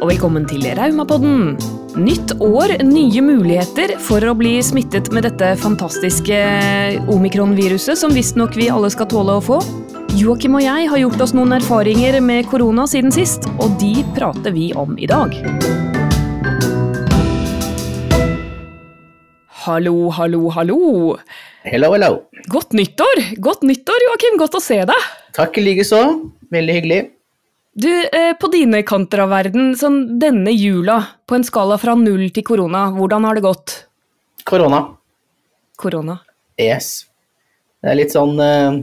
og velkommen til Raumapodden. Nytt år, nye muligheter for å bli smittet med dette fantastiske omikron-viruset som visstnok vi alle skal tåle å få. Joakim og jeg har gjort oss noen erfaringer med korona siden sist, og de prater vi om i dag. Hallo, hallo, hallo. Hello, hello. Godt nyttår! Godt nyttår, Joakim. Godt å se deg. Takk i likeså. Veldig hyggelig. Du, eh, på dine kanter av verden, sånn denne jula, på en skala fra null til korona, hvordan har det gått? Korona. Korona. Yes. Det er litt sånn eh,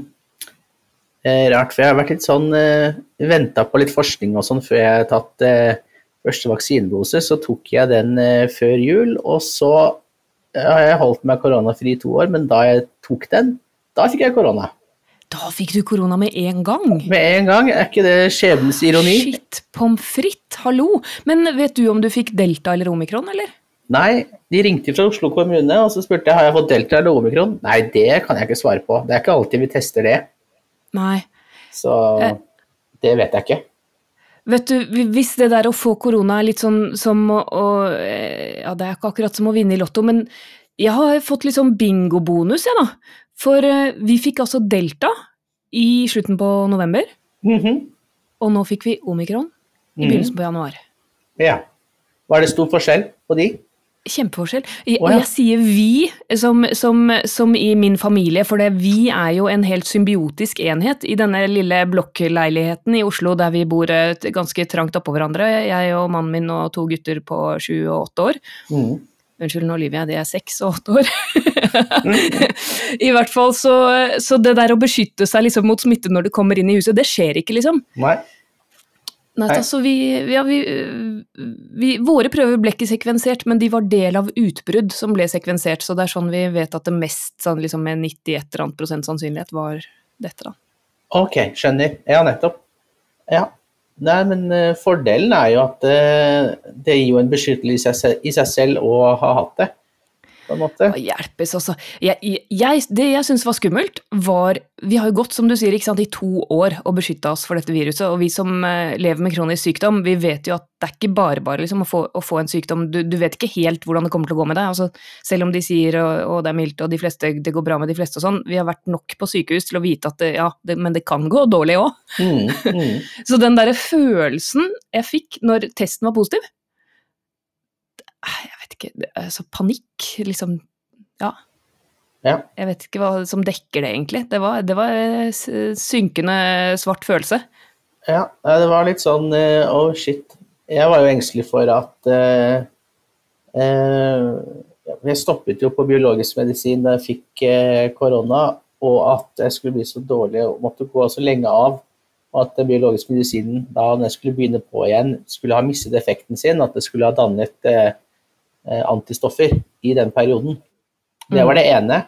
eh, rart, for jeg har vært litt sånn eh, Venta på litt forskning og sånn før jeg har tatt eh, første vaksinedose. Så tok jeg den eh, før jul, og så eh, har jeg holdt meg koronafri i to år, men da jeg tok den, da fikk jeg korona. Da fikk du korona med en gang. Med en gang. Er ikke det skjebnens ironi? Shit, pommes frites, hallo. Men vet du om du fikk delta eller omikron, eller? Nei, de ringte fra Oslo kommune og så spurte jeg har jeg fått delta eller omikron. Nei, det kan jeg ikke svare på. Det er ikke alltid vi tester det. Nei. Så Eh. det vet jeg ikke. Vet du, hvis det der å få korona er litt sånn som å å, eh, Ja, det er ikke akkurat som å vinne i Lotto, men jeg har fått litt sånn bingobonus, jeg, da. For eh, vi fikk altså delta i slutten på november, Mhm. og nå fikk vi omikron i Mhm. begynnelsen på januar. Ja. Var det stor forskjell på de? Kjempeforskjell. Jeg, ja. jeg sier vi som, som, som i min familie, for det, vi er jo en helt symbiotisk enhet i denne lille blokkleiligheten i Oslo der vi bor eh, ganske trangt oppå hverandre. Jeg og mannen min og to gutter på sju og åtte år. Mhm. Unnskyld, nå Olivia, jeg, de er seks og åtte år. I hvert fall så, så det der å beskytte seg liksom mot smitte når du kommer inn i huset, det skjer ikke, liksom. Nei. Nei, altså vi, ja, vi, vi, våre prøver ble ikke sekvensert, men de var del av utbrudd som ble sekvensert, så det er sånn vi vet at det mest, sånn liksom med 91 eller annet prosent sannsynlighet, var dette, da. Ok, skjønner. Ja, nettopp. Ja. Nei, men eh, fordelen er jo at eh, det gir jo en beskyttelse i seg, selv å ha hatt det, på en måte. Å hjelpes, altså. Jeg, jeg, det jeg syns var skummelt, var Vi har jo gått, som du sier, sant, i to år og beskytta oss for dette viruset, og vi som eh, lever med kronisk sykdom, vi vet jo at det er ikke bare bare liksom, å, få, å få en sykdom. Du, du vet ikke helt hvordan det kommer til å gå med deg. Altså, selv om de sier og det er mildt og de fleste, det går bra med de fleste og sånn, vi har vært nok på sykehus til å vite at det, ja, det, men det kan gå dårlig òg. Mm, mm. Så den derre følelsen jeg fikk når testen var positiv Jeg vet ikke det er Så panikk, liksom. Ja. Ja. Jeg vet ikke hva som dekker det, egentlig. Det var, det var eh, synkende svart følelse. Ja, det var litt sånn eh, oh shit. Jeg var jo engstelig for at eh, eh, Jeg stoppet jo på biologisk medisin da jeg fikk korona, og at jeg skulle bli så dårlig og måtte gå så lenge av. Og at den biologiske medisinen, da når jeg skulle begynne på igjen, skulle ha mistet effekten sin. At det skulle ha dannet antistoffer i den perioden. Det var det ene.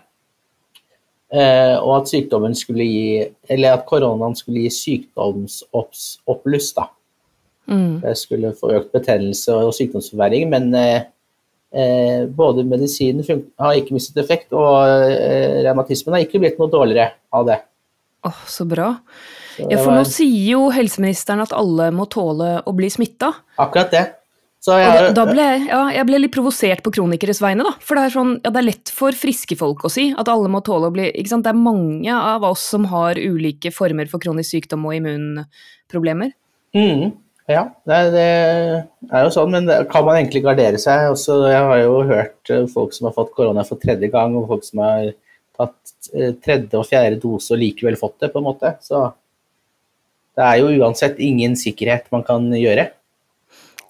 Eh, og at sykdommen skulle gi Eller at koronaen skulle gi sykdomsoppbluss, da. Mm. Det skulle få økt betennelse og sykdomsforverring, men eh, eh, både medisinen har ikke mistet effekt, og eh, revmatismen har ikke blitt noe dårligere av det. Åh, så bra. Så Ja, for var... nå sier jo helseministeren at alle må tåle å bli smitta. akkurat det. Så jeg, da, ble jeg, ja, jeg ble litt provosert på kronikeres vegne, da. For det er, sånn, ja, det er lett for friske folk å si at alle må tåle å bli ikke sant? Det er mange av oss som har ulike former for kronisk sykdom og immunproblemer. mm, ja, det, det er jo sånn, men kan man egentlig gardere seg? Også, jeg har jo hørt eh, folk som har fått korona for tredje gang, og folk som har tatt eh, tredje og fjerde dose og likevel fått det, på en måte. Så det er jo uansett ingen sikkerhet man kan gjøre.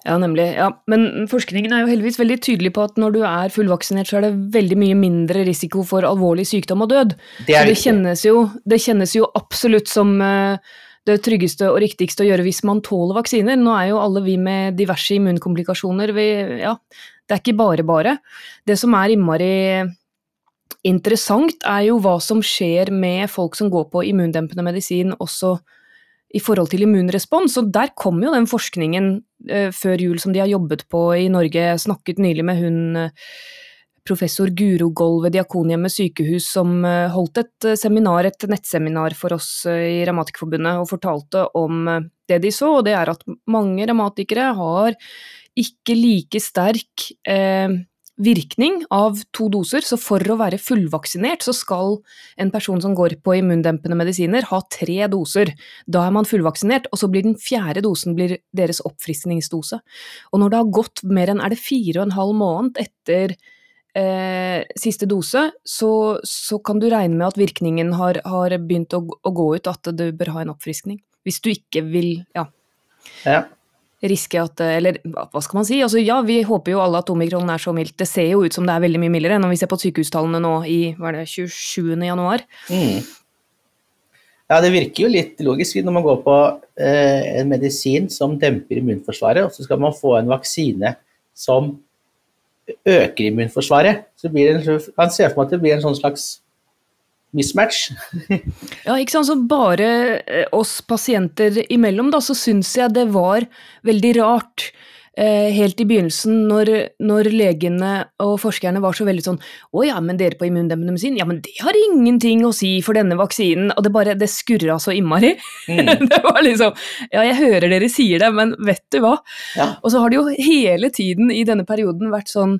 Ja, nemlig. Ja. Men forskningen er jo heldigvis veldig tydelig på at når du er fullvaksinert, så er det veldig mye mindre risiko for alvorlig sykdom og død. Det det kjennes, jo, det kjennes jo absolutt som eh, det tryggeste og riktigste å gjøre hvis man tåler vaksiner. Nå er jo alle vi med diverse immunkomplikasjoner vi, Ja, det er ikke bare bare. Det som er innmari interessant, er jo hva som skjer med folk som går på immundempende medisin også i forhold til immunrespons. Og der kom jo den forskningen eh, før jul som de har jobbet på i Norge. Jeg snakket nylig med hun eh, professor Guro Goll ved Diakonhjemmet sykehus som eh, holdt et eh, seminar, et nettseminar for oss i Revmatikerforbundet og fortalte om det de så, og det er at mange revmatikere har ikke like sterk eh, virkning av to doser, så for å være fullvaksinert så skal en person som går på immundempende medisiner ha tre doser. Da er man fullvaksinert, og så blir den fjerde dosen deres oppfriskningsdose. Og når det har gått mer enn er det fire og en halv måned etter eh, siste dose, så, så, kan du regne med at virkningen har, har begynt å, å, gå ut, at du bør ha en oppfriskning. Hvis du ikke vil, ja. ja riske at Eller hva skal man si? Altså ja, vi håper jo alle at omikron er så mildt. Det ser jo ut som det er veldig mye mildere når vi ser på sykehustallene nå i hva er det, 27. januar. Mm. Ja, det virker jo litt logisk når man går på eh, en medisin som demper immunforsvaret, og så skal man få en vaksine som øker immunforsvaret. Så blir det en, kan se for meg at det blir en sånn slags mismatch. ja, ikke sant. Så bare eh, oss pasienter imellom, da, så syns jeg det var veldig rart. Eh, helt i begynnelsen, når, når, legene og forskerne var så veldig sånn Å ja, men dere på immundemmende medisin, ja, men det har ingenting å si for denne vaksinen. Og det bare Det skurra så innmari. Mm. det var liksom Ja, jeg hører dere sier det, men vet du hva? Ja. Og så har det jo hele tiden i denne perioden vært sånn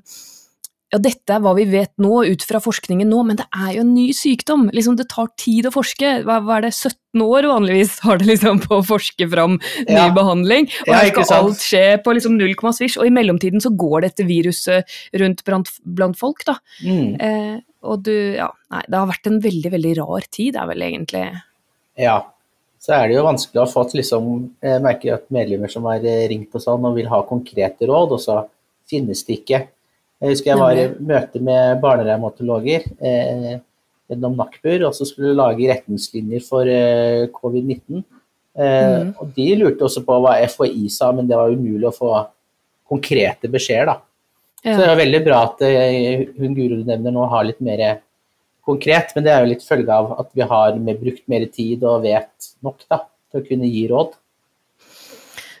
ja, dette er hva vi vet nå, ut fra forskningen nå, men det er jo en ny sykdom. Liksom, det tar tid å forske. Hva, hva er det, 17 år vanligvis har det liksom på å forske fram ny ja. behandling? Og ja, her skal alt skje på liksom null komma svisj, og i mellomtiden så går dette viruset rundt blant, blant folk, da. Mm. Eh, og du, ja, nei, det har vært en veldig, veldig rar tid, er vel egentlig Ja. Så er det jo vanskelig å få liksom Jeg merker at medlemmer som har ringt og sånn og vil ha konkrete råd, og så finnes det ikke. Jeg husker jeg var i møte med barnerevmatologer eh, gjennom NAKBUR, og så skulle lage retningslinjer for eh, covid-19. Eh, mm. Og de lurte også på hva FHI sa, men det var umulig å få konkrete beskjeder, da. Ja. Så det er veldig bra at eh, hun Guro du nevner nå har litt mer konkret, men det er jo litt følge av at vi har brukt mer tid og vet nok da, til å kunne gi råd.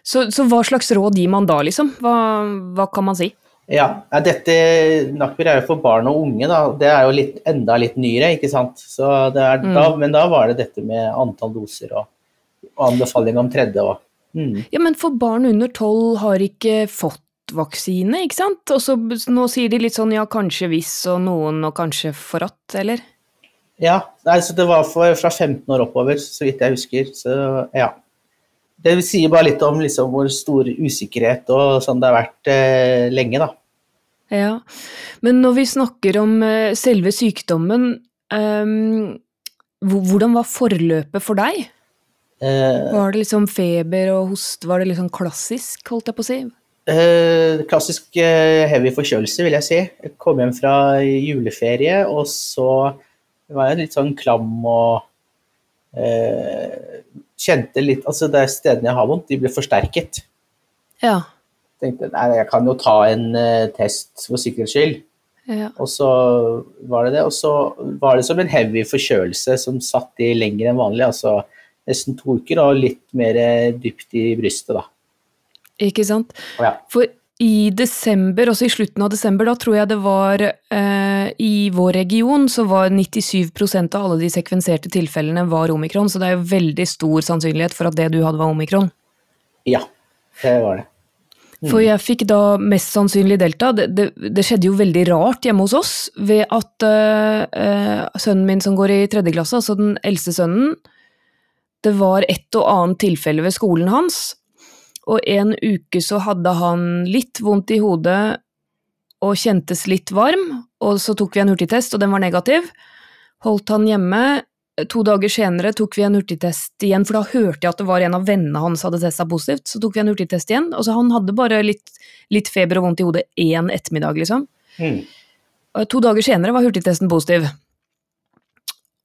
Så, så hva slags råd gir man da, liksom? Hva, hva kan man si? Ja, dette Nakbir er jo for barn og unge, da. Det er jo litt, enda litt nyere, ikke sant. Er, mm. da, men da var det dette med antall doser og, og anbefaling om tredje. òg. mm. Ja, men for barn under tolv har ikke fått vaksine, ikke sant? Og så nå sier de litt sånn ja, kanskje hvis og noen og kanskje for at, eller? Ja, nei, så det var for, fra 15 år oppover, så vidt jeg husker. Så ja. Det sier bare litt om liksom, hvor stor usikkerhet og sånn det har vært eh, lenge, da. Ja, men når vi snakker om eh, selve sykdommen, eh, hvordan var forløpet for deg? Eh. var det liksom feber og host, var det liksom klassisk, holdt jeg på å si? Eh, klassisk eh, heavy forkjølelse, vil jeg si. Jeg kom hjem fra juleferie, og så var jeg litt sånn klam og kjente litt Altså, de stedene jeg har vondt, de ble forsterket. Ja. Tenkte nei, jeg kan jo ta en uh, test for sikkerhets skyld. Ja. Og så var det det. Og så var det som en heavy forkjølelse som satt i lenger enn vanlig. Altså nesten to uker og litt mer eh, dypt i brystet, da. Ikke sant. Ja. For i desember, også i slutten av desember, da tror jeg det var eh, I vår region så var 97% av alle de sekvenserte tilfellene var omikron, så det er jo veldig stor sannsynlighet for at det du hadde var omikron. Ja, det var det. Mm. For jeg fikk da mest sannsynlig delta. Det, det, det, skjedde jo veldig rart hjemme hos oss ved at eh, sønnen min som går i tredje klasse, altså den eldste sønnen, det var et og annet tilfelle ved skolen hans og en uke så hadde han litt vondt i hodet og kjentes litt varm, og så tok vi en hurtigtest, og den var negativ. Holdt han hjemme. To dager senere tok vi en hurtigtest igjen, for da hørte jeg at det var en av vennene hans hadde testa positivt. Så tok vi en hurtigtest igjen, og så han hadde bare litt, litt feber og vondt i hodet én ettermiddag, liksom. Mm. To dager senere var hurtigtesten positiv.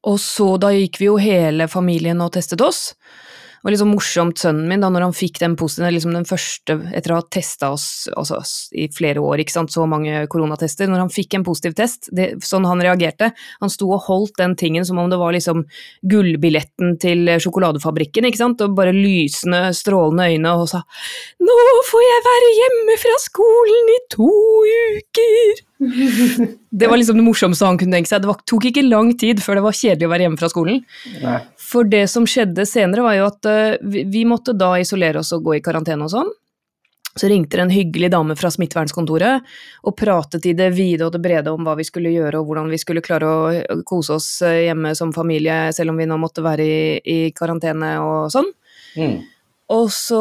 Og så da gikk vi jo hele familien og testet oss. Det var liksom morsomt, sønnen min, da når han fikk den positive, liksom den første etter å ha testa oss altså, i flere år, ikke sant, så mange koronatester, når han fikk en positiv test, det, sånn han reagerte, han sto og holdt den tingen som om det var liksom gullbilletten til sjokoladefabrikken, ikke sant, og bare lysende, strålende øyne, og sa 'Nå får jeg være hjemme fra skolen i to uker'. Det var liksom det morsomste han kunne tenke seg. Det tok ikke lang tid før det var kjedelig å være hjemme fra skolen. Nei. For det som skjedde senere, var jo at eh, vi, måtte da isolere oss og gå i karantene og sånn. Så ringte det en hyggelig dame fra smittevernkontoret og pratet i det vide og det brede om hva vi skulle gjøre og hvordan vi skulle klare å kose oss eh, hjemme som familie, selv om vi nå måtte være i, i karantene og sånn. Mm. Og så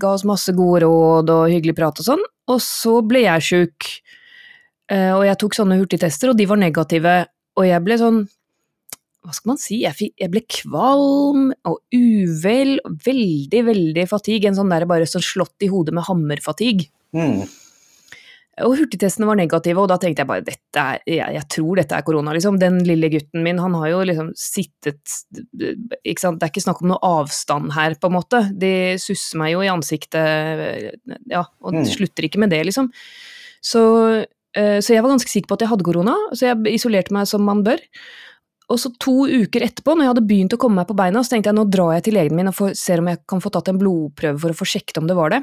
ga oss masse gode råd og hyggelig prat og sånn. Og så ble jeg sjuk, og jeg tok sånne hurtigtester, og de var negative. Og jeg ble sånn Hva skal man si? Jeg, fikk, jeg ble kvalm og uvel, og veldig, veldig fatigue. En sånn der bare sånn slått i hodet med hammer-fatigue. Mm. Og hurtigtestene var negative, og da tenkte jeg bare dette er, jeg, jeg tror dette er korona, liksom. Den lille gutten min, han har jo liksom sittet ikke sant? Det er ikke snakk om noe avstand her, på en måte. De susser meg jo i ansiktet, ja, og Mm. slutter ikke med det, liksom. Så, eh, så jeg var ganske sikker på at jeg hadde korona, så jeg isolerte meg som man bør. Og så to uker etterpå, når jeg hadde begynt å komme meg på beina, så tenkte jeg nå drar jeg til legen min og får, ser om jeg kan få tatt en blodprøve for å få sjekket om det var det.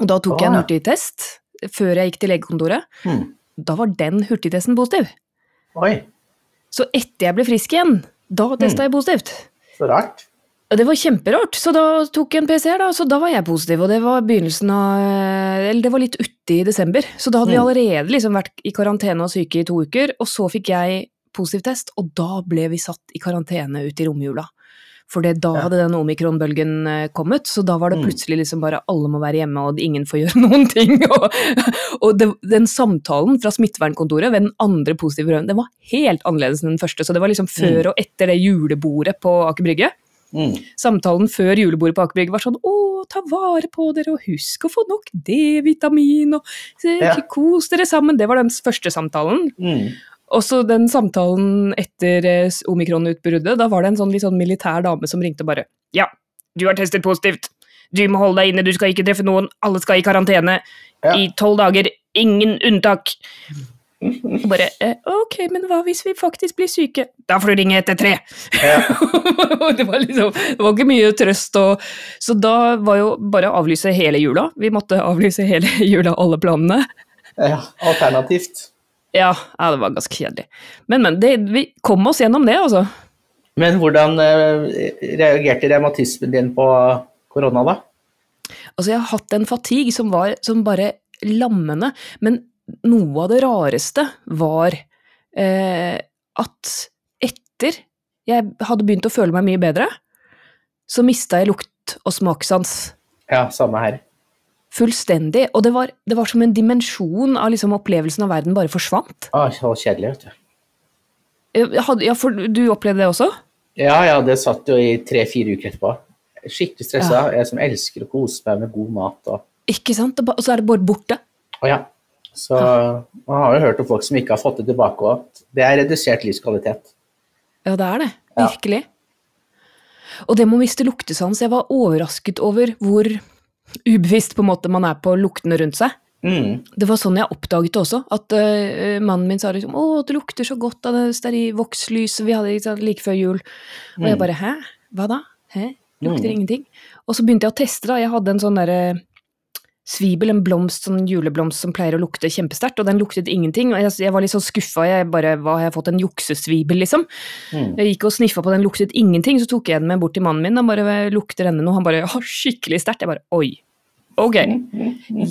Og da tok jeg en Ah. hurtigtest før jeg gikk til legekontoret. Hmm. Da var den hurtigtesten positiv. Oi, Så etter jeg ble frisk igjen, da testa jeg positivt. så rart. Det var kjemperart, så da tok jeg en PCR, da, så da var jeg positiv. Og det var begynnelsen av Eller det var litt uti i desember, så da hadde vi Mm. allerede liksom vært i karantene og syke i to uker. Og så fikk jeg positiv test, og da ble vi satt i karantene ute i romjula. For da hadde den omikron-bølgen eh, kommet, så da var det Mm. plutselig liksom bare alle må være hjemme, og ingen får gjøre noen ting. Og, og det, den samtalen fra smittevernkontoret ved den andre positive prøven, den var helt annerledes enn den første. Så det var liksom før og etter det julebordet på Aker Brygge Mm. samtalen før julebordet på Aker var sånn Å, ta vare på dere, og husk å få nok D-vitamin, og Ja. kos dere sammen. Det var den første samtalen. Mm. Og så den samtalen etter eh, omikron-utbruddet, da var det en sånn litt sånn militær dame som ringte og bare Ja, du har testet positivt. Du må holde deg inne, du skal ikke treffe noen. Alle skal i karantene Ja. i tolv dager. Ingen unntak. Og bare eh, Ok, men hva hvis vi faktisk blir syke? Da får du ringe etter tre. Ja. Det var liksom Det var ikke mye trøst og Så da var jo bare å avlyse hele jula. Vi måtte avlyse hele jula, alle planene. ja. Alternativt. Ja, ja det var ganske kjedelig. Men, men. Det, vi kom oss gjennom det, altså. Men hvordan eh, reagerte revmatismen din på korona, da? Altså, jeg har hatt en fatigue som var som bare lammende, men noe av det rareste var eh, at etter jeg hadde begynt å føle meg mye bedre, så mista jeg lukt og smakssans. Ja, samme her. Fullstendig. Og det var, det var som en dimensjon av liksom opplevelsen av verden bare forsvant. Ah, så kjedelig, vet du. Hadde, ja, for du opplevde det også? Ja, ja, det satt jo i tre-fire uker etterpå. Skikkelig stressa. Jeg som elsker å kose meg med god mat og Ikke sant? Og Og så er det bare borte. Å ja. Så man har jo hørt om folk som ikke har fått det tilbake, og at det er redusert livskvalitet. Ja, det er det. Ja. Virkelig. Og det med å miste luktesans, jeg var overrasket over hvor ubevisst på en måte man er på luktene rundt seg. Mm. Det var sånn jeg oppdaget det også, at uh, mannen min sa liksom 'Å, det lukter så godt av det steri vokslyset vi hadde sant, like før jul'. Og jeg bare 'Hæ? Hva da? Hæ? Lukter Mm. ingenting'. Og så begynte jeg å teste, da. Jeg hadde en sånn derre svibel, en blomst, sånn juleblomst som pleier å lukte kjempesterkt, og den luktet ingenting. Og jeg, jeg var litt sånn skuffa, jeg bare Hva, har jeg fått en juksesvibel, liksom? Mm. Jeg gikk og sniffa på den, luktet ingenting, så tok jeg den med bort til mannen min, og bare lukter denne noe, han bare 'Å, skikkelig sterkt'. Jeg bare 'oi'. Ok.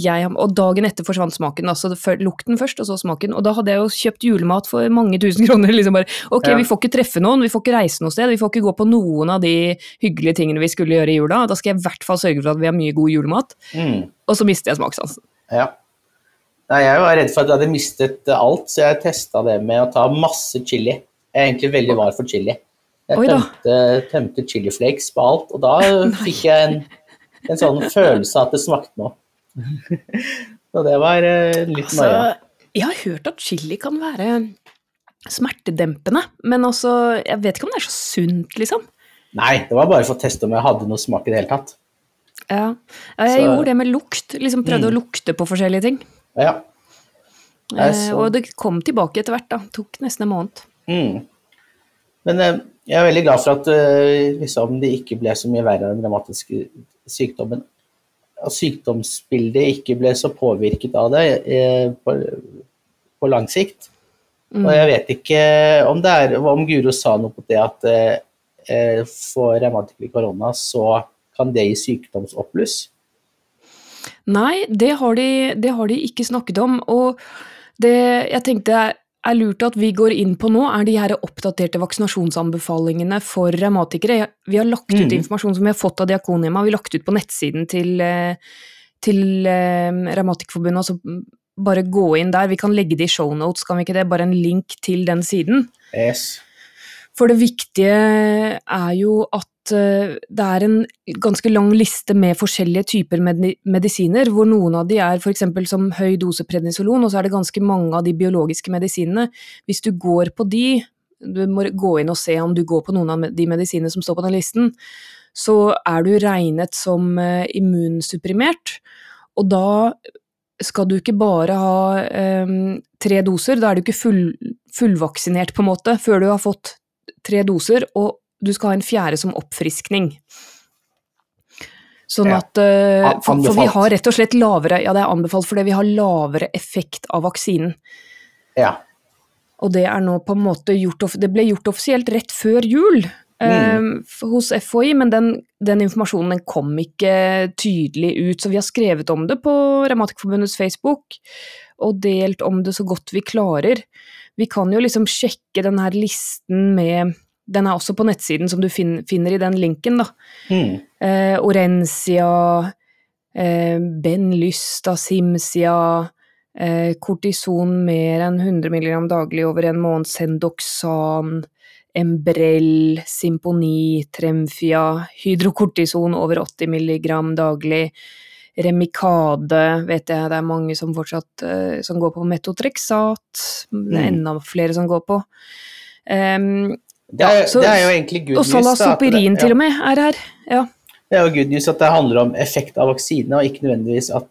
Jeg, og dagen etter forsvant smaken. altså Lukten først, og så smaken. Og da hadde jeg jo kjøpt julemat for mange tusen kroner. liksom bare, Ok, Ja. vi får ikke treffe noen, vi får ikke reise noe sted, vi får ikke gå på noen av de hyggelige tingene vi skulle gjøre i jula. Da skal jeg i hvert fall sørge for at vi har mye god julemat. Mm. Og så mister jeg smakssansen. Ja. Nei, jeg var redd for at jeg hadde mistet alt, så jeg testa det med å ta masse chili. Jeg er egentlig veldig var for chili. Jeg tømte, tømte, chili flakes på alt, og da fikk jeg en, en sånn følelse av at det smakte noe. Så det var eh, litt Altså, nøye. jeg har hørt at chili kan være smertedempende, men også jeg vet ikke om det er så sunt, liksom. Nei, det var bare for å teste om jeg hadde noe smak i det hele tatt. Ja, ja jeg Så- gjorde det med lukt. liksom Prøvde Mm. å lukte på forskjellige ting. Ja. Eh, så- og det kom tilbake etter hvert. da, Tok nesten en måned. Mm. Men eh, jeg er veldig glad for at liksom, det ikke ble så mye verre den dramatiske sykdommen. At sykdomsbildet ikke ble så påvirket av det. Eh, på, på lang sikt. Mm. Og jeg vet ikke om det er om Guro sa noe på det at eh, for revmatikere korona så kan det gi sykdomsoppbluss. Nei, det har, de, det har de ikke snakket om. Og det jeg tenkte er lurt at vi går inn på nå, er de her oppdaterte vaksinasjonsanbefalingene for revmatikere. Vi har lagt ut Mm. informasjon som vi har fått av Diakonhjemmet, vi har lagt ut på nettsiden til, eh, til eh, Revmatikerforbundet. Altså bare gå inn der. Vi kan legge det i shownotes, kan vi ikke det? Bare en link til den siden. Yes. For det viktige er jo at eh, det er en ganske lang liste med forskjellige typer medi medisiner, hvor noen av de er f.eks. som høy dose prednisolon, og så er det ganske mange av de biologiske medisinene. Hvis du går på de, du må gå inn og se om du går på noen av de medisinene som står på den listen, så er du regnet som eh, immunsupprimert, og da skal du ikke bare ha um, tre doser, da er du ikke full, fullvaksinert på en måte, før du har fått tre doser, og du skal ha en fjerde som oppfriskning. Sånn at eh, for, for vi har rett og slett lavere Ja, det er anbefalt fordi vi har lavere effekt av vaksinen. Ja. Og det er nå på en måte gjort Det ble gjort offisielt rett før jul eh, f- hos FHI, men den, den informasjonen den kom ikke tydelig ut. Så vi har skrevet om det på Revmatikerforbundets Facebook, og delt om det så godt vi klarer. Vi kan jo liksom sjekke den her listen med Den er også på nettsiden som du fin, finner i den linken, da. Mm. Eh, Orencia, eh, Benlysta, Simsia, eh, kortison mer enn 100 mg daglig over en måned, Sendoxan, Embrell, Simponi, Tremfia, hydrokortison over 80 mg daglig, Remikade, vet jeg det er mange som fortsatt eh, som går på metotrexat, det er Mm. enda flere som går på. Em, Det, er, Ja, så- det er jo egentlig good og news. Og at det- salasopirin til og med er her. Ja. Det er jo good news at det handler om effekt av vaksine, og ikke nødvendigvis at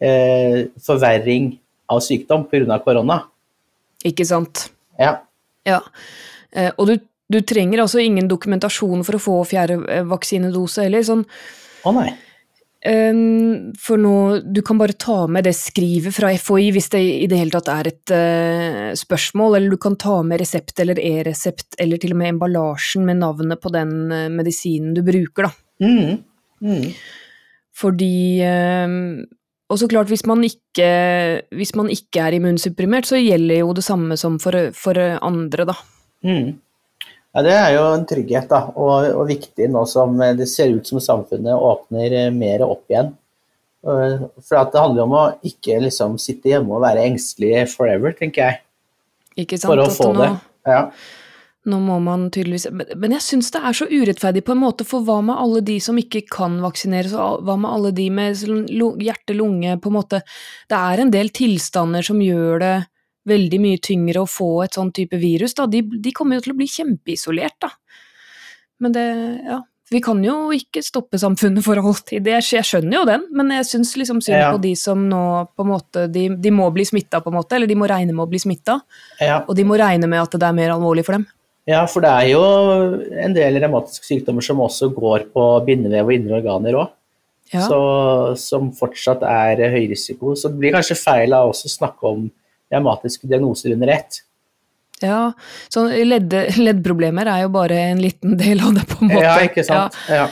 eh, forverring av sykdom pga. korona. Ikke sant. Ja. Ja. Eh, og du, du trenger altså ingen dokumentasjon for å få fjerde eh, vaksinedose heller. Sånn, Å nei. Eh, for nå Du kan bare ta med det skrivet fra FHI hvis det i det hele tatt er et uh, spørsmål, eller du kan ta med resept eller e-resept, eller til og med emballasjen med navnet på den uh, medisinen du bruker, da. Mm. Mm. Fordi eh, Og så klart, hvis man ikke, hvis man ikke er immunsupprimert, så gjelder jo det samme som for, for andre, da. Mm. Ja, det er jo en trygghet, da, og, og viktig nå som eh, det ser ut som samfunnet åpner eh, mer opp igjen. Eh, For at det handler om å ikke liksom sitte hjemme og være engstelig forever, tenker jeg, Ikke sant? for å få nå, det. Ja. Nå må man tydeligvis Men, jeg syns det er så urettferdig på en måte, for hva med alle de som ikke kan vaksineres, og hva med alle de med sånn lu- hjerte-lunge, på en måte Det er en del tilstander som gjør det veldig mye tyngre å få et sånn type virus, da. De, de kommer jo til å bli kjempeisolert, da. Men det Ja. Vi kan jo ikke stoppe samfunnet for alltid, det, jeg skjønner jo den, men jeg syns liksom synd Ja. på de som nå på en måte De, de må bli smitta, på en måte, eller de må regne med å bli smitta, Ja. og de må regne med at det er mer alvorlig for dem. ja, for det er jo en del revmatiske sykdommer som også går på bindevev og indre organer òg, Ja. som fortsatt er høy risiko. Så det blir kanskje feil av oss å snakke om revmatiske diagnoser under ett. Ja, så ledde, leddproblemer er jo bare en liten del av det, på en måte. Ja, ikke sant? Ja. Ja.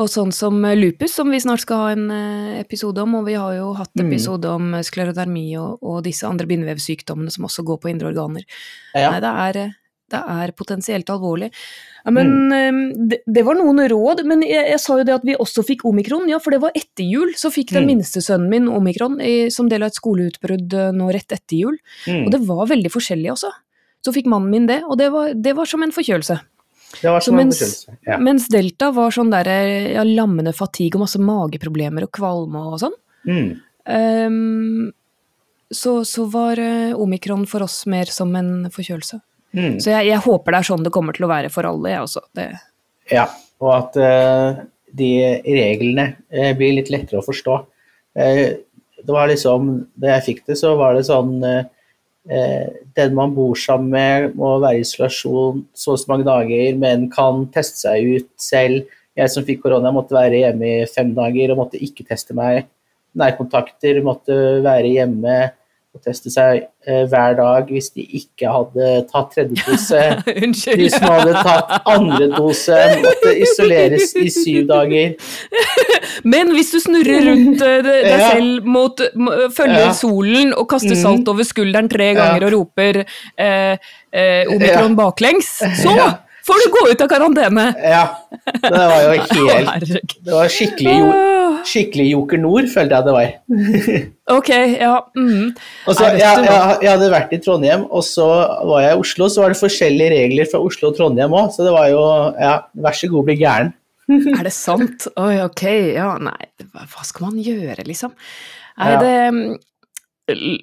Og sånn som lupus, som vi snart skal ha en eh, episode om, og vi har jo hatt Mm. episode om sklerodermi og, og disse andre bindevevsykdommene som også går på indre organer. Ja. Nei, det er, det er potensielt alvorlig. Ja, men mm. det, det var noen råd, men jeg, jeg sa jo det at vi også fikk omikron, ja, for det var etter jul. Så fikk den Mm. minste sønnen min omikron i, som del av et skoleutbrudd eh, nå rett etter jul. Mm. Og det var veldig forskjellig også. Så fikk mannen min det, og det var, det var som en forkjølelse. Det var Så som en mens. Ja. mens delta var sånn der ja, lammende fatigue og masse mageproblemer og kvalme og sånn, Mm. um, så, så var eh, omikron for oss mer som en forkjølelse. Mm. Så jeg, jeg håper det er sånn det kommer til å være for alle, jeg også. Det, Ja, og at uh, de reglene uh, blir litt lettere å forstå. Uh, det var liksom, Da jeg fikk det, så var det sånn Den man bor sammen med, må være i isolasjon så og så mange dager, men kan teste seg ut selv. Jeg som fikk korona, måtte være hjemme i fem dager og måtte ikke teste meg. Nærkontakter måtte være hjemme. Å teste seg eh, hver dag hvis de ikke hadde tatt tredje dose. De Unnskyld. som hadde tatt andre dose, måtte isoleres i syv dager. Men hvis du snurrer rundt eh, deg Ja. selv mot følger Ja. solen og kaster Mhm. salt over skulderen tre ganger Ja. og roper eh, eh, omikron baklengs, så. Får du gå ut av karantene! Ja, det var jo helt. Det var skikkelig, jo, skikkelig Joker Nord, følte jeg det var. Ok, ja. Mm. Og så, jeg, jeg, jeg hadde vært i Trondheim, og så var jeg i Oslo. Så var det forskjellige regler fra Oslo og Trondheim òg, så det var jo ja, vær så god, bli gæren. Er det sant? Oi, ok, ja, nei, hva skal man gjøre, liksom? Nei, det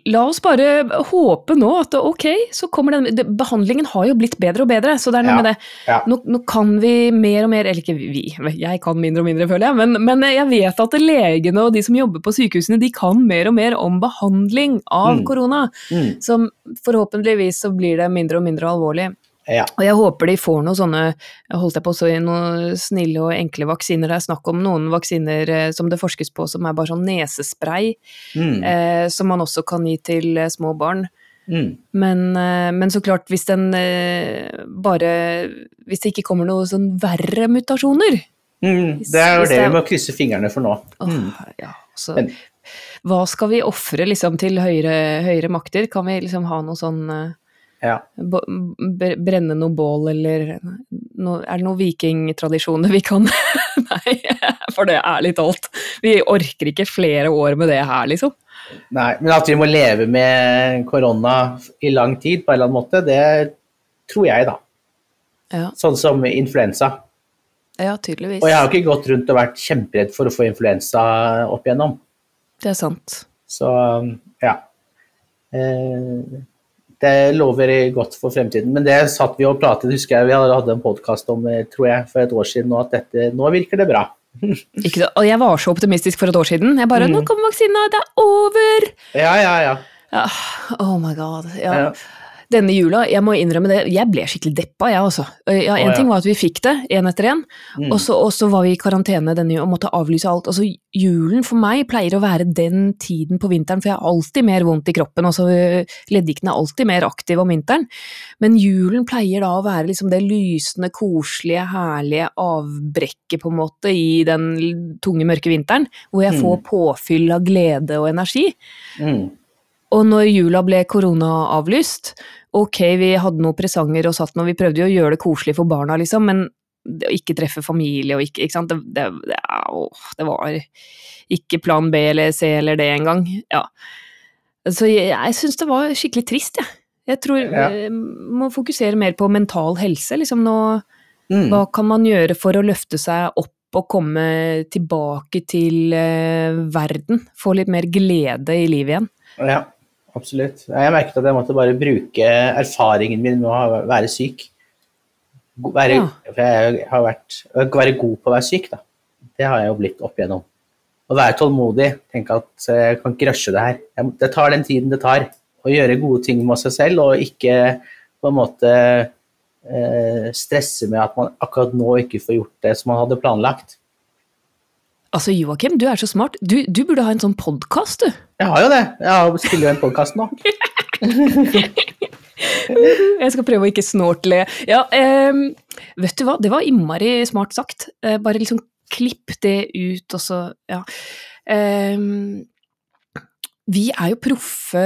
La oss bare håpe nå at ok, så kommer den Behandlingen har jo blitt bedre og bedre, så det er noe Ja, med det. ja. Nå, nå kan vi mer og mer, eller ikke vi, jeg kan mindre og mindre, føler jeg, men, men jeg vet at legene og de som jobber på sykehusene, de kan mer og mer om behandling av Mm. korona. Mm, Så forhåpentligvis så blir det mindre og mindre alvorlig. Ja. Og jeg håper de får noen sånne, holdt jeg på å si, noen snille og enkle vaksiner. Det er snakk om noen vaksiner eh, som det forskes på som er bare sånn nesespray, Mm, eh, som man også kan gi til eh, små barn. mm, Men, eh, men så klart, hvis den eh, bare Hvis det ikke kommer noen sånn verre mutasjoner mm. Det er jo det vi må krysse fingrene for nå. åh, Mm. ja, så, Men- Hva skal vi ofre liksom, til høyere, høyere makter? Kan vi liksom ha noe sånn eh, Ja. brenne noe bål, eller no, er det noen vikingtradisjoner vi kan Nei, for det er litt alt. Vi orker ikke flere år med det her, liksom. Nei, men at vi må leve med korona i lang tid på en eller annen måte, det tror jeg, da. Ja, Sånn som influensa. ja tydeligvis. Og jeg har ikke gått rundt og vært kjemperedd for å få influensa opp igjennom. Det er sant. Så ja. Eh, Det lover godt for fremtiden. Men det satt vi og pratet, husker jeg vi hadde en podkast om, eh, tror jeg, for et år siden og at dette, nå virker det bra. Ikke og jeg var så optimistisk for et år siden. Jeg bare Mm. 'Nå kommer vaksina, det er over!' Ja, ja, ja. Ja, oh my god. Ja. ja. Denne jula, jeg må innrømme det, jeg ble skikkelig deppa, jeg også. Ja, en Å, ja. ting var at vi fikk det, én etter én, Mm. og, så, var vi i karantene denne jula og måtte avlyse alt. Altså, julen for meg pleier å være den tiden på vinteren, for jeg har alltid mer vondt i kroppen. Altså, leddgikten er alltid mer aktiv om vinteren. Men julen pleier da å være liksom det lysende, koselige, herlige avbrekket, på en måte, i den tunge, mørke vinteren, hvor jeg Mm. får påfyll av glede og energi. Mm. Og når jula ble korona-avlyst, ok, vi hadde noen presanger og satt noe, vi prøvde jo å gjøre det koselig for barna, liksom, men det, å ikke treffe familie og ikke, ikke sant, det, det, det, åh, det var ikke plan B eller C eller D engang, ja. Så jeg, jeg syns det var skikkelig trist, jeg. Jeg tror Ja. vi må fokusere mer på mental helse, liksom nå, Mm. hva kan man gjøre for å løfte seg opp og komme tilbake til eh, verden, få litt mer glede i livet igjen? Ja, absolutt. Jeg merket at jeg måtte bare bruke erfaringen min med å være syk. Være, Ja. For jeg har vært, være god på å være syk, da. Det har jeg jo blitt opp igjennom. Å være tålmodig. Tenke at eh, jeg kan ikke rushe det her. Det tar den tiden det tar. Å gjøre gode ting med seg selv, og ikke på en måte eh, stresse med at man akkurat nå ikke får gjort det som man hadde planlagt. Altså, Joakim, du er så smart. Du, du burde ha en sånn podkast, du. Jeg har jo det. Jeg spiller jo en podkast nå. Jeg skal prøve å ikke snortle. Ja, ehm, vet du hva, det var innmari smart sagt. Eh, bare liksom klipp det ut, og så Ja. Ehm, vi er jo proffe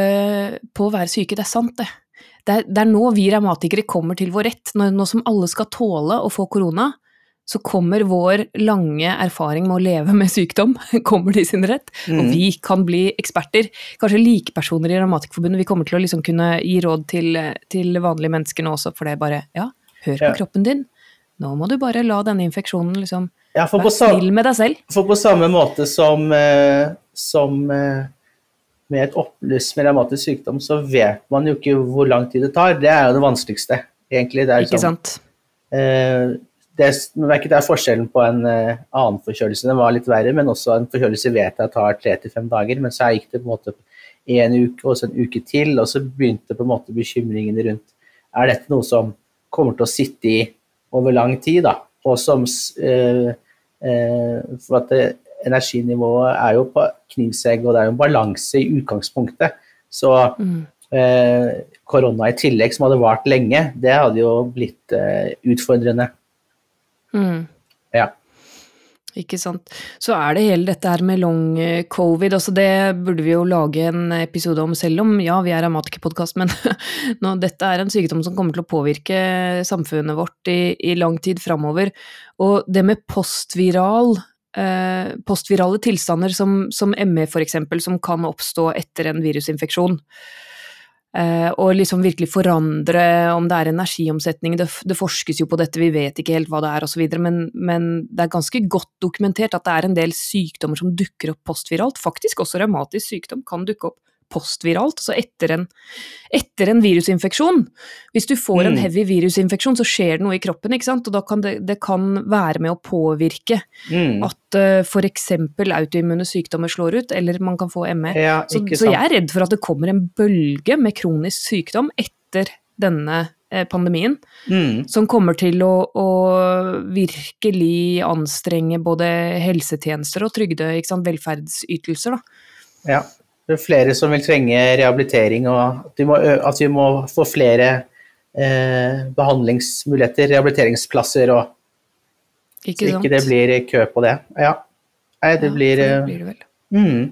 på å være syke, det er sant, det. Det er, det er nå vi revmatikere kommer til vår rett. Nå som alle skal tåle å få korona, så kommer vår lange erfaring med å leve med sykdom kommer til sin rett. Og Mm. vi kan bli eksperter. Kanskje likepersoner i Revmatikerforbundet. Vi kommer til å liksom kunne gi råd til, til vanlige mennesker nå også, for det er bare ja, hør på Ja. kroppen din. Nå må du bare la denne infeksjonen liksom Ja, for på, Vær sa snill med deg selv. for på samme måte som, eh, som eh, med et opplyst med revmatisk sykdom, så vet man jo ikke hvor lang tid det tar. Det er jo det vanskeligste, egentlig. Det er Ikke sånn, sant? eh, det, er- merket det er forskjellen på en uh, annen forkjølelse. Den var litt verre, men også en forkjølelse vet jeg tar tre til fem dager. Men så gikk det på en måte en uke, og så en uke til, og så begynte på en måte bekymringene rundt Er dette noe som kommer til å sitte i over lang tid, da? Og som uh, eh, For at det, energinivået er jo på knivsegg, og det er jo en balanse i utgangspunktet. Så Mm. korona i tillegg, som hadde vart lenge, det hadde jo blitt utfordrende. Mm. Ja. Ikke sant. Så er det hele dette her med long eh, covid, altså det burde vi jo lage en episode om selv om, ja, vi er revmatikerpodkast, men nå, dette er en sykdom som kommer til å påvirke samfunnet vårt i, i lang tid framover. Og det med postviral eh, postvirale tilstander som, som ME eksempel, som kan oppstå etter en virusinfeksjon. Eh, og liksom virkelig forandre om det er energiomsetning, det, det, forskes jo på dette, vi vet ikke helt hva det er osv., men, men det er ganske godt dokumentert at det er en del sykdommer som dukker opp postviralt. Faktisk også revmatisk sykdom kan dukke opp postviralt, altså etter en, etter en virusinfeksjon. Hvis du får en Mm. heavy virusinfeksjon, så skjer det noe i kroppen, ikke sant, og da kan det, det kan være med å påvirke Mm. at uh, f.eks. autoimmune sykdommer slår ut, eller man kan få ME. ja, Så, så jeg er redd for at det kommer en bølge med kronisk sykdom etter denne eh, pandemien, Mm. som kommer til å, å virkelig anstrenge både helsetjenester og trygde, ikke sant, velferdsytelser. Da. Ja. Det er flere som vil trenge rehabilitering, og at vi må, at vi må få flere eh, behandlingsmuligheter, rehabiliteringsplasser, og Ikke så ikke det blir kø på det. Ja. Nei, det Ja, blir, eh, det blir det vel. mm.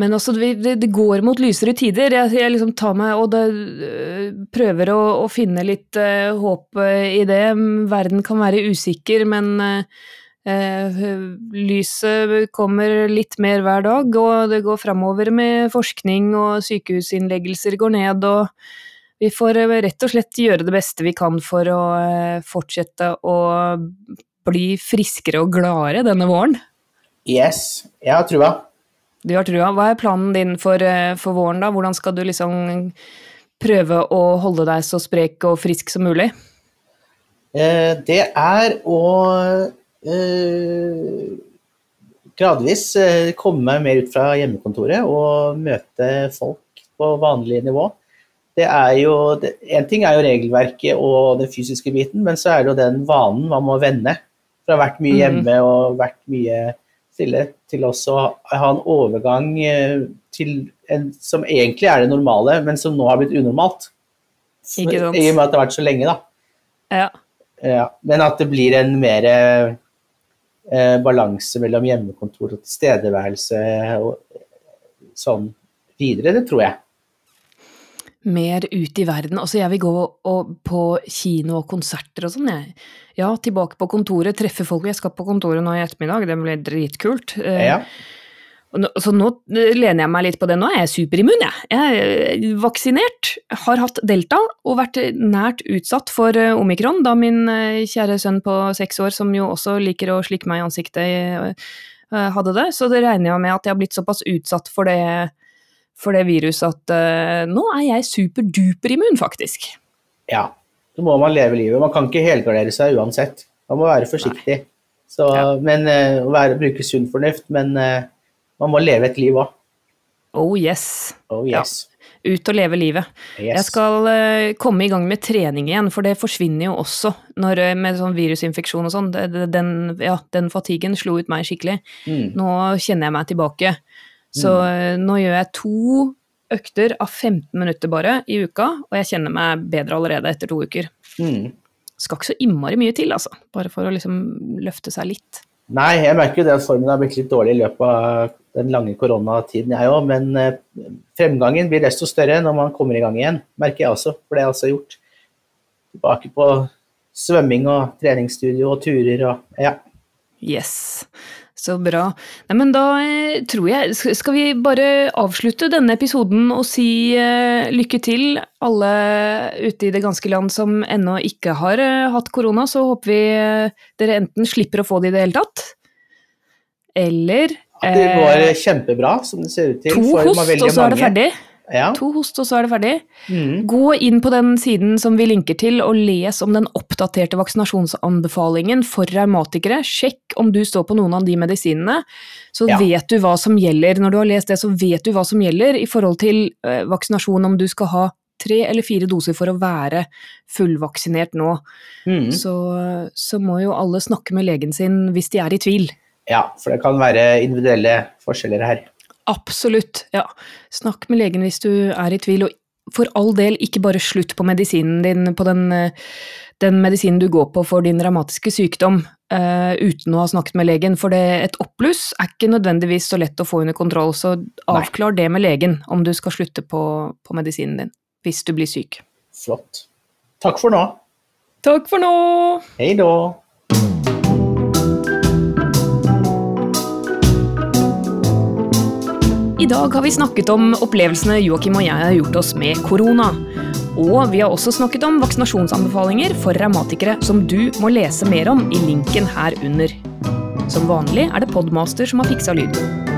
Men altså, det, går mot lysere tider. Jeg, jeg liksom tar meg og det, øh, prøver å, å finne litt uh, håp i det. Verden kan være usikker, men øh, øh, lyset kommer litt mer hver dag, og det går framover med forskning, og sykehusinnleggelser går ned, og vi får øh, rett og slett gjøre det beste vi kan for å øh, fortsette å bli friskere og gladere denne våren. Yes, jeg har trua. Du har trua. Hva er planen din for, eh, for våren, da? Hvordan skal du liksom prøve å holde deg så sprek og frisk som mulig? Eh, det er å eh, gradvis eh, komme meg mer ut fra hjemmekontoret og møte folk på vanlig nivå. Det er jo, Én en ting er jo regelverket og den fysiske biten, men så er det jo den vanen man må vende. Fra å ha vært mye Mhm. hjemme og vært mye stille, til også å ha en overgang eh, til en som egentlig er det normale, men som nå har blitt unormalt. I og med at det har vært så lenge, da. Ja. Ja, men at det blir en mer eh, balanse mellom hjemmekontor og tilstedeværelse og sånn videre, det tror jeg. Mer ut i verden. Altså, jeg vil gå og, på kino og konserter og sånn, jeg. Ja, tilbake på kontoret, treffe folk. Jeg skal på kontoret nå i ettermiddag, det blir dritkult. Eh, Ja. Nå- Så nå eh, lener jeg meg litt på det. Nå er jeg superimmun, jeg. Jeg er vaksinert, har hatt delta og vært nært utsatt for eh, omikron, da min eh, kjære sønn på seks år, som jo også liker å slikke meg i ansiktet, eh, eh, hadde det. Så det regner jeg med at jeg har blitt såpass utsatt for det, for det viruset at eh, nå er jeg superduperimmun, faktisk. ja. Så må man leve livet. Man kan ikke helgardere seg uansett. Man må være forsiktig. Så, men, eh, være, bruke sunn fornuft, men eh, man må leve et liv òg. Oh yes. Oh Ja. Ut og leve livet. yes. Jeg skal uh, komme i gang med trening igjen, for det forsvinner jo også når, eh, med sånn virusinfeksjon og sånn. Den, ja, den fatiguen slo ut meg skikkelig. Mm. Nå kjenner jeg meg tilbake. Så mm. nå gjør jeg to økter av 15 minutter bare i uka, og jeg kjenner meg bedre allerede etter to uker. Mm. Skal ikke så innmari mye til, altså. Bare for å liksom løfte seg litt. Nei, jeg merker jo det at formen har blitt litt dårlig i løpet av den lange koronatiden, jeg òg. Men eh, fremgangen blir desto større når man kommer i gang igjen, merker jeg også. For det har jeg også gjort. Tilbake på svømming og treningsstudio og turer og ja. Yes. Så bra. Nei, men da eh, tror jeg Skal vi bare avslutte denne episoden og si uh, lykke til alle ute i det ganske land som ennå ikke har uh, hatt korona. Så håper vi uh, dere enten slipper å få det i det hele tatt, eller At det går kjempebra, som det ser ut til. to host, og så er det ferdig. Ja. To host, og så er det ferdig. Mm. Gå inn på den siden som vi linker til, og les om den oppdaterte vaksinasjonsanbefalingen for revmatikere. Sjekk om du står på noen av de medisinene, så Ja. vet du hva som gjelder. Når du har lest det, så vet du hva som gjelder i forhold til eh, vaksinasjon, om du skal ha tre eller fire doser for å være fullvaksinert nå. Mm. Så, så må jo alle snakke med legen sin hvis de er i tvil. ja, for det kan være individuelle forskjeller her. Absolutt, ja. Snakk med legen hvis du er i tvil, og for all del ikke bare slutt på medisinen din, på den, den medisinen du går på for din revmatiske sykdom, uh, uten å ha snakket med legen, for det, et oppbluss er ikke nødvendigvis så lett å få under kontroll, så avklar Nei. det med legen om du skal slutte på, på medisinen din hvis du blir syk. Flott. Takk for nå. Takk for nå. Hei da. I dag har vi snakket om opplevelsene Joakim og jeg har gjort oss med korona. Og vi har også snakket om vaksinasjonsanbefalinger for revmatikere som du må lese mer om i linken her under. Som vanlig er det Podmaster som har fiksa lyden.